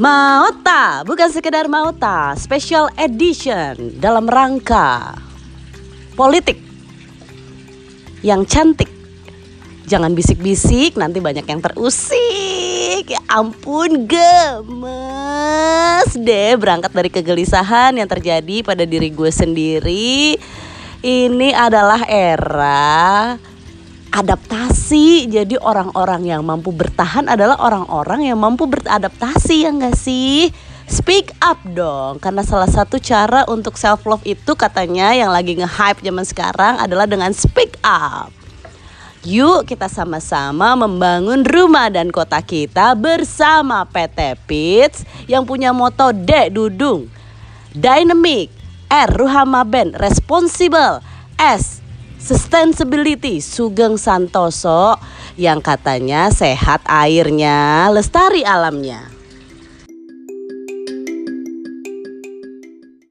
Maota, bukan sekedar Maota, special edition dalam rangka politik yang cantik. Jangan bisik-bisik, nanti banyak yang terusik. Ya ampun, gemes deh berangkat dari kegelisahan yang terjadi pada diri gue sendiri. Ini adalah era adaptasi. Jadi orang-orang yang mampu bertahan adalah orang-orang yang mampu beradaptasi ya enggak sih? Speak up dong, karena salah satu cara untuk self love itu katanya yang lagi nge-hype zaman sekarang adalah dengan speak up. Yuk kita sama-sama membangun rumah dan kota kita bersama PT Pits yang punya moto D Dudung, Dynamic, R Ruhama Band, Responsible, S Sustainability Sugeng Santoso yang katanya sehat airnya, lestari alamnya.